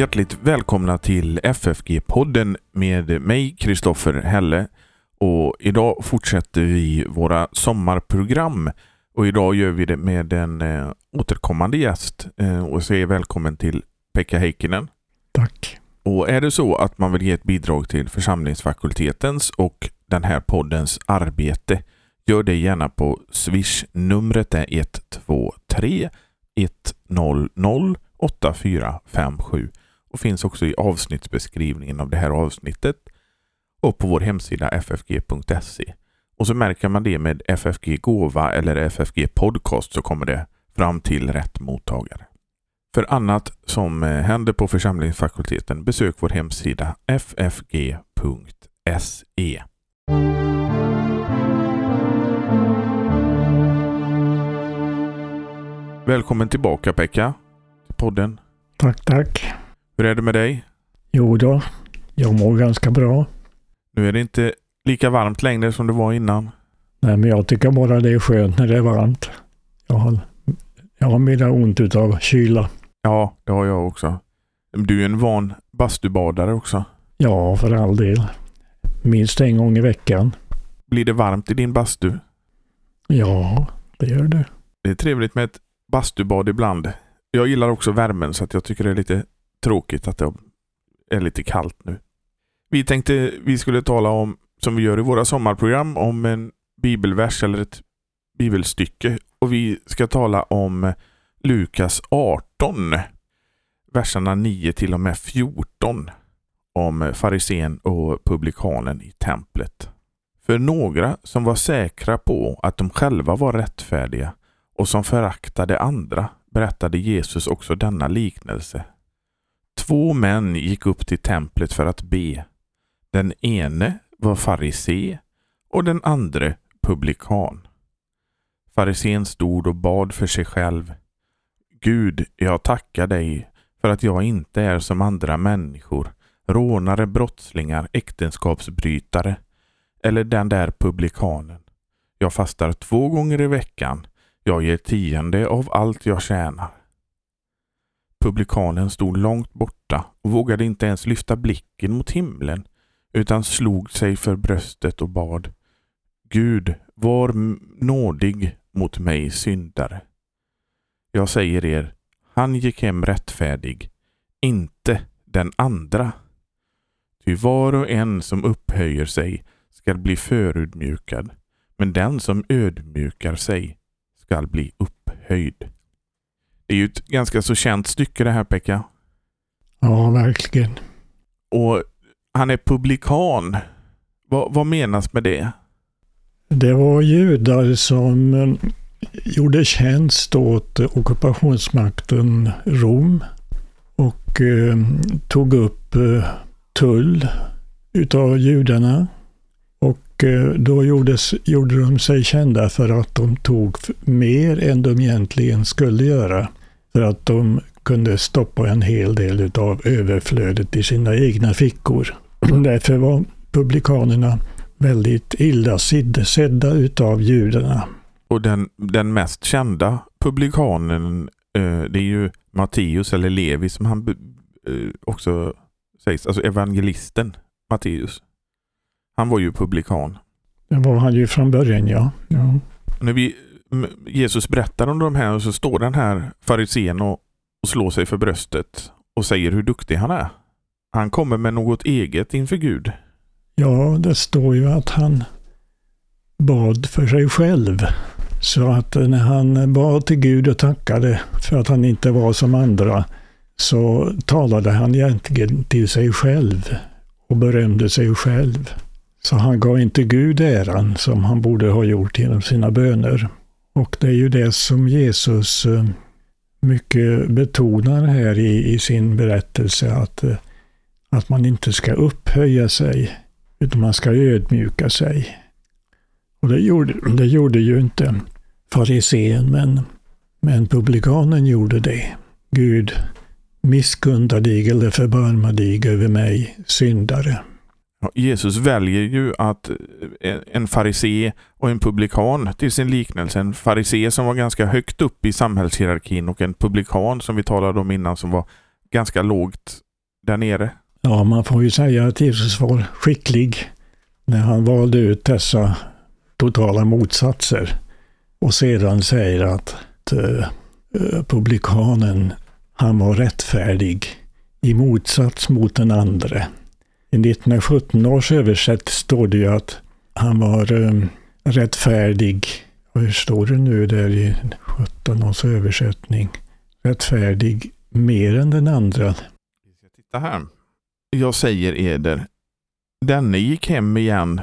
hjärtligt välkomna till FFG-podden med mig, Kristoffer Helle. Och idag fortsätter vi våra sommarprogram. Och idag gör vi det med en eh, återkommande gäst eh, och säger välkommen till Pekka Heikkinen. Tack. Och är det så att man vill ge ett bidrag till församlingsfakultetens och den här poddens arbete, gör det gärna på Swish. Numret är 123 100 8457 och finns också i avsnittsbeskrivningen av det här avsnittet och på vår hemsida ffg.se. Och så märker man det med FFG Gåva eller FFG Podcast så kommer det fram till rätt mottagare. För annat som eh, händer på församlingsfakulteten besök vår hemsida ffg.se. Välkommen tillbaka Pekka till podden. Tack, tack. Hur är det med dig? Jo då, jag mår ganska bra. Nu är det inte lika varmt längre som det var innan. Nej, men jag tycker bara det är skönt när det är varmt. Jag har, jag har mer ont utav kyla. Ja, det har jag också. Du är en van bastubadare också. Ja, för all del. Minst en gång i veckan. Blir det varmt i din bastu? Ja, det gör det. Det är trevligt med ett bastubad ibland. Jag gillar också värmen så att jag tycker det är lite tråkigt att det är lite kallt nu. Vi tänkte vi skulle tala om, som vi gör i våra sommarprogram, om en bibelvers eller ett bibelstycke. Och vi ska tala om Lukas 18, verserna 9 till och med 14 om farisén och publikanen i templet. För några som var säkra på att de själva var rättfärdiga och som föraktade andra berättade Jesus också denna liknelse. Två män gick upp till templet för att be. Den ene var farisé och den andra publikan. Farisén stod och bad för sig själv. Gud, jag tackar dig för att jag inte är som andra människor, rånare, brottslingar, äktenskapsbrytare eller den där publikanen. Jag fastar två gånger i veckan. Jag ger tionde av allt jag tjänar. Publikanen stod långt borta och vågade inte ens lyfta blicken mot himlen utan slog sig för bröstet och bad Gud, var nådig mot mig syndare. Jag säger er, han gick hem rättfärdig, inte den andra. Ty var och en som upphöjer sig skall bli förödmjukad, men den som ödmjukar sig skall bli upphöjd. Det är ju ett ganska så känt stycke det här Pekka. Ja, verkligen. Och han är publikan. Vad, vad menas med det? Det var judar som eh, gjorde tjänst åt ockupationsmakten Rom och eh, tog upp eh, tull utav judarna. Och eh, då gjordes, gjorde de sig kända för att de tog mer än de egentligen skulle göra. För att de kunde stoppa en hel del utav överflödet i sina egna fickor. Därför var publikanerna väldigt illa sedda utav judarna. Och den, den mest kända publikanen eh, det är ju Matteus eller Levi som han eh, också sägs, alltså evangelisten Matteus. Han var ju publikan. Det var han ju från början, ja. ja. När vi, Jesus berättar om de här och så står den här farisén och, och slår sig för bröstet och säger hur duktig han är. Han kommer med något eget inför Gud. Ja, det står ju att han bad för sig själv. Så att när han bad till Gud och tackade för att han inte var som andra så talade han egentligen till sig själv och berömde sig själv. Så han gav inte Gud äran som han borde ha gjort genom sina böner. Och det är ju det som Jesus eh, mycket betonar här i, i sin berättelse, att, eh, att man inte ska upphöja sig, utan man ska ödmjuka sig. Och det gjorde, det gjorde ju inte farisén, men, men publikanen gjorde det. Gud, misskunda dig eller förbarma dig över mig, syndare. Jesus väljer ju att eh, en farisé och en publikan till sin liknelse. En farisé som var ganska högt upp i samhällshierarkin och en publikan som vi talade om innan som var ganska lågt där nere. Ja, man får ju säga att Jesus var skicklig när han valde ut dessa totala motsatser och sedan säger att uh, publikanen, han var rättfärdig i motsats mot den andra. I 1917 års översätt står det ju att han var um, rättfärdig. Och hur står det nu där i 17 års översättning? Rättfärdig mer än den andra. Titta här. Jag säger eder, denne gick hem igen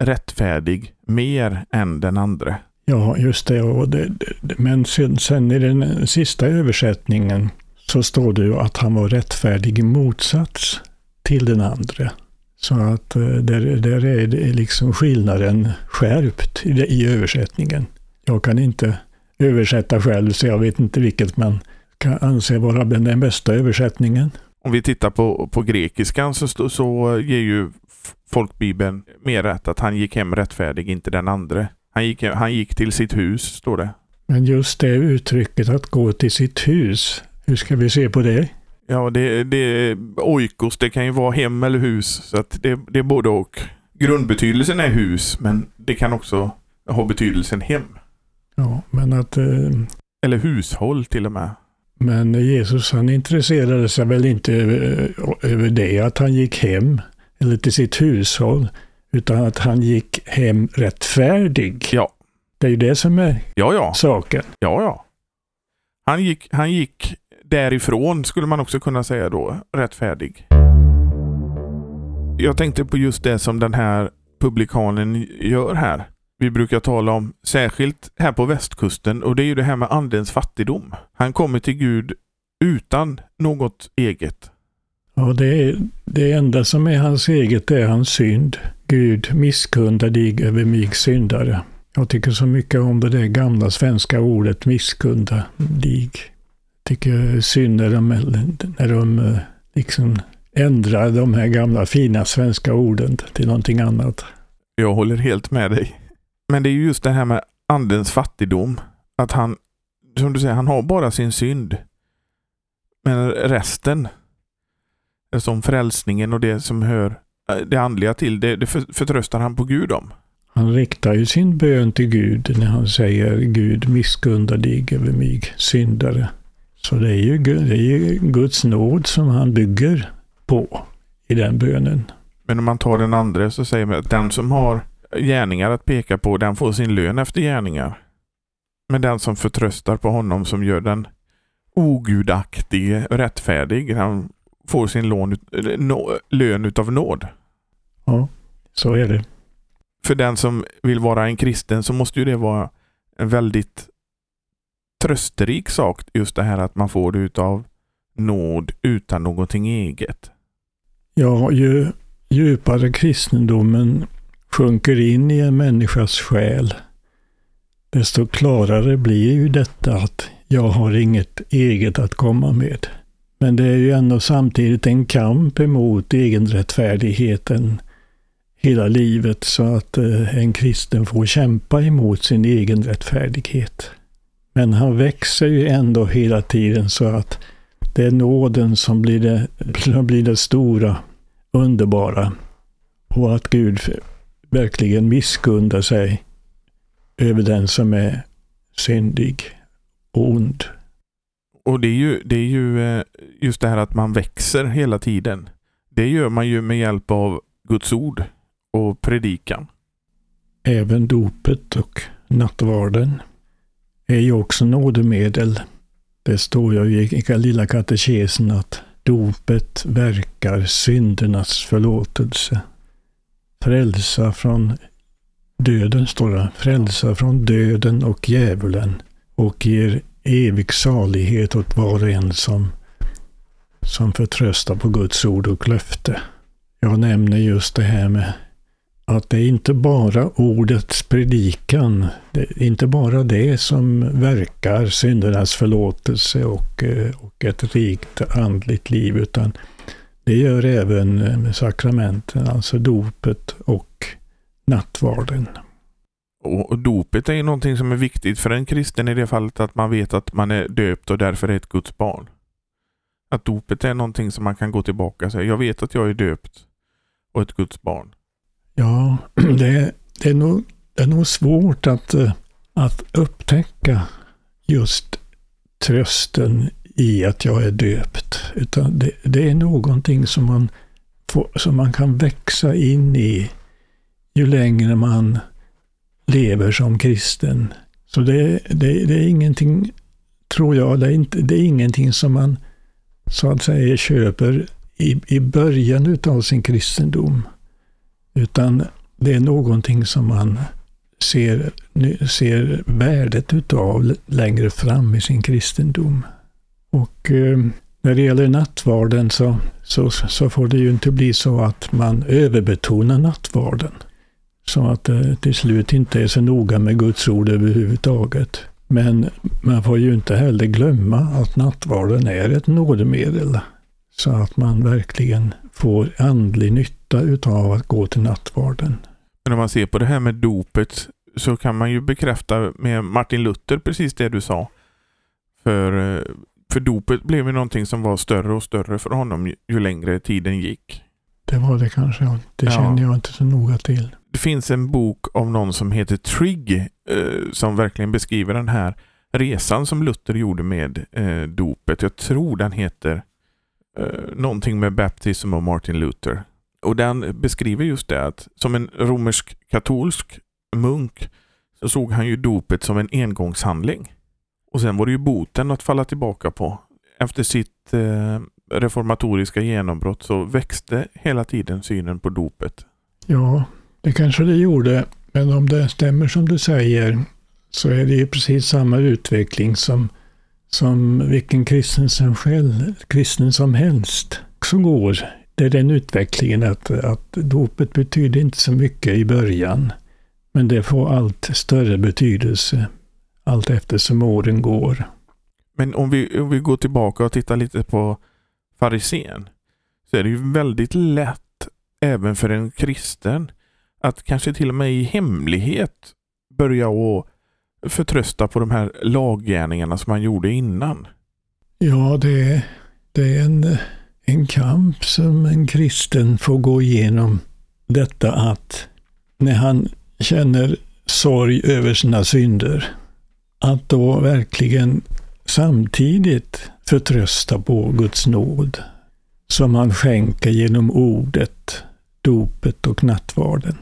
rättfärdig mer än den andra. Ja, just det. Och det, det men sen, sen, i den sista översättningen så står det ju att han var rättfärdig i motsats till den andra. Så att eh, där, där är det liksom skillnaden skärpt i, i översättningen. Jag kan inte översätta själv så jag vet inte vilket man kan anse vara den bästa översättningen. Om vi tittar på, på grekiskan så, så ger ju folkbibeln mer rätt att han gick hem rättfärdig, inte den andra. Han gick, han gick till sitt hus, står det. Men just det uttrycket att gå till sitt hus, hur ska vi se på det? Ja, det, det oikos, det kan ju vara hem eller hus. Så att det, det är både och. Grundbetydelsen är hus, men det kan också ha betydelsen hem. Ja, men att... Eh, eller hushåll till och med. Men Jesus han intresserade sig väl inte över, över det, att han gick hem eller till sitt hushåll, utan att han gick hem rättfärdig. Ja. Det är ju det som är ja, ja. saken. Ja, ja. Han gick, han gick därifrån, skulle man också kunna säga då, rättfärdig. Jag tänkte på just det som den här publikanen gör här. Vi brukar tala om, särskilt här på västkusten, och det är ju det här med andens fattigdom. Han kommer till Gud utan något eget. Ja, det, är, det enda som är hans eget är hans synd. Gud misskunda dig över mig syndare. Jag tycker så mycket om det där gamla svenska ordet misskunda dig. Tycker synd när de, när de eh, liksom ändrar de här gamla fina svenska orden till någonting annat. Jag håller helt med dig. Men det är just det här med andens fattigdom. Att han, som du säger, han har bara sin synd. Men resten, som frälsningen och det som hör eh, det andliga till, det, det förtröstar han på Gud om. Han riktar ju sin bön till Gud när han säger Gud misskunda dig över mig, syndare. Så det är, ju, det är ju Guds nåd som han bygger på i den bönen. Men om man tar den andra så säger man att den som har gärningar att peka på, den får sin lön efter gärningar. Men den som förtröstar på honom som gör den ogudaktige rättfärdig, han får sin lån, lön utav nåd. Ja, så är det. För den som vill vara en kristen så måste ju det vara en väldigt trösterik sak, just det här att man får det utav nåd utan någonting eget. Ja, ju djupare kristendomen sjunker in i en människas själ, desto klarare blir ju detta att jag har inget eget att komma med. Men det är ju ändå samtidigt en kamp emot egenrättfärdigheten hela livet så att eh, en kristen får kämpa emot sin egen rättfärdighet. Men han växer ju ändå hela tiden så att det är nåden som blir det, blir det stora, underbara. Och att Gud verkligen misskundar sig över den som är syndig och ond. Och det är ju, det är ju eh, just det här att man växer hela tiden. Det gör man ju med hjälp av Guds ord och predikan. Även dopet och nattvarden är ju också nådemedel. Det står ju i lilla katekesen att dopet verkar syndernas förlåtelse. Frälsa från döden, står det. Frälsa från döden och djävulen och ger evig salighet åt var och en som, som förtröstar på Guds ord och löfte. Jag nämner just det här med att det är inte bara ordets predikan, det är inte bara det som verkar syndernas förlåtelse och, eh, och ett rikt andligt liv, utan det gör även eh, sakramenten, alltså dopet och nattvarden. Och dopet är ju någonting som är viktigt för en kristen i det fallet att man vet att man är döpt och därför är ett Guds barn. Att dopet är någonting som man kan gå tillbaka och säga, jag vet att jag är döpt och ett Guds barn. Ja, det, det, är, nog, det är nog svårt att, eh, att upptäcka just trösten i att jag är döpt. Utan det, det är någonting som man, får, som man kan växa in i ju längre man lever som kristen. Så det, det, det är ingenting, tror jag, det är, inte, det är ingenting som man så att säga köper i, i början av sin kristendom. Utan det är någonting som man ser, ser värdet utav längre fram i sin kristendom. Och eh, när det gäller nattvarden så, så, så får det ju inte bli så att man överbetonar nattvarden. Så att det till slut inte är så noga med Guds ord överhuvudtaget. Men man får ju inte heller glömma att nattvarden är ett nådemedel. Så att man verkligen får andlig nytta utav att gå till nattvarden. Men om man ser på det här med dopet så kan man ju bekräfta med Martin Luther precis det du sa. För, eh, för dopet blev ju någonting som var större och större för honom ju, ju längre tiden gick. Det var det kanske. Det känner ja. jag inte så noga till. Det finns en bok av någon som heter Trigg eh, som verkligen beskriver den här resan som Luther gjorde med eh, dopet. Jag tror den heter eh, någonting med Baptism och Martin Luther. Och den beskriver just det att som en romersk katolsk munk så såg han ju dopet som en engångshandling. Och sen var det ju boten att falla tillbaka på. Efter sitt eh, reformatoriska genombrott så växte hela tiden synen på dopet. Ja, det kanske det gjorde. Men om det stämmer som du säger så är det ju precis samma utveckling som, som vilken kristen som, själv, kristen som helst som går. Det är den utvecklingen att, att dopet betyder inte så mycket i början. Men det får allt större betydelse allt eftersom åren går. Men om vi, om vi går tillbaka och tittar lite på farisén så är det ju väldigt lätt även för en kristen att kanske till och med i hemlighet börja att förtrösta på de här laggärningarna som han gjorde innan. Ja, det, det är en, en kamp som en kristen får gå igenom. Detta att när han känner sorg över sina synder, att då verkligen samtidigt förtrösta på Guds nåd som han skänker genom ordet, dopet och nattvarden.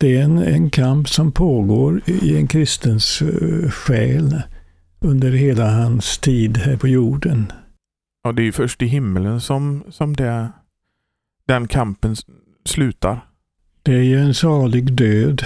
Det är en, en kamp som pågår i en kristens uh, själ under hela hans tid här på jorden. Ja, det är först i himmelen som, som det, den kampen slutar. Det är ju en salig död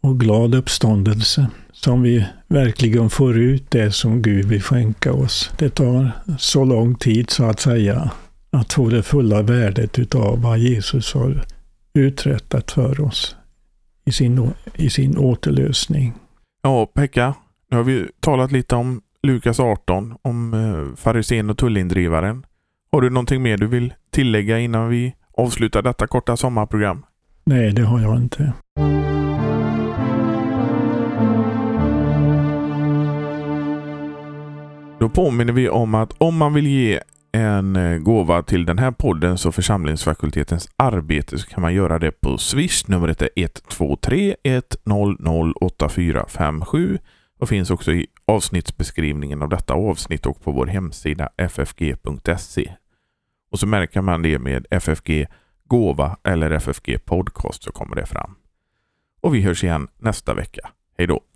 och glad uppståndelse som vi verkligen får ut det som Gud vill skänka oss. Det tar så lång tid så att säga att få det fulla värdet utav vad Jesus har uträttat för oss i sin, i sin återlösning. Ja, Pekka, nu har vi talat lite om Lukas 18, om eh, farisén och tullindrivaren. Har du någonting mer du vill tillägga innan vi avslutar detta korta sommarprogram? Nej, det har jag inte. Då påminner vi om att om man vill ge en eh, gåva till den här podden, och församlingsfakultetens arbete så kan man göra det på Swish. Numret är 123 100 8457 och finns också i avsnittsbeskrivningen av detta avsnitt och på vår hemsida ffg.se. Och så märker man det med FFG gåva eller FFG podcast så kommer det fram. Och vi hörs igen nästa vecka. Hej då!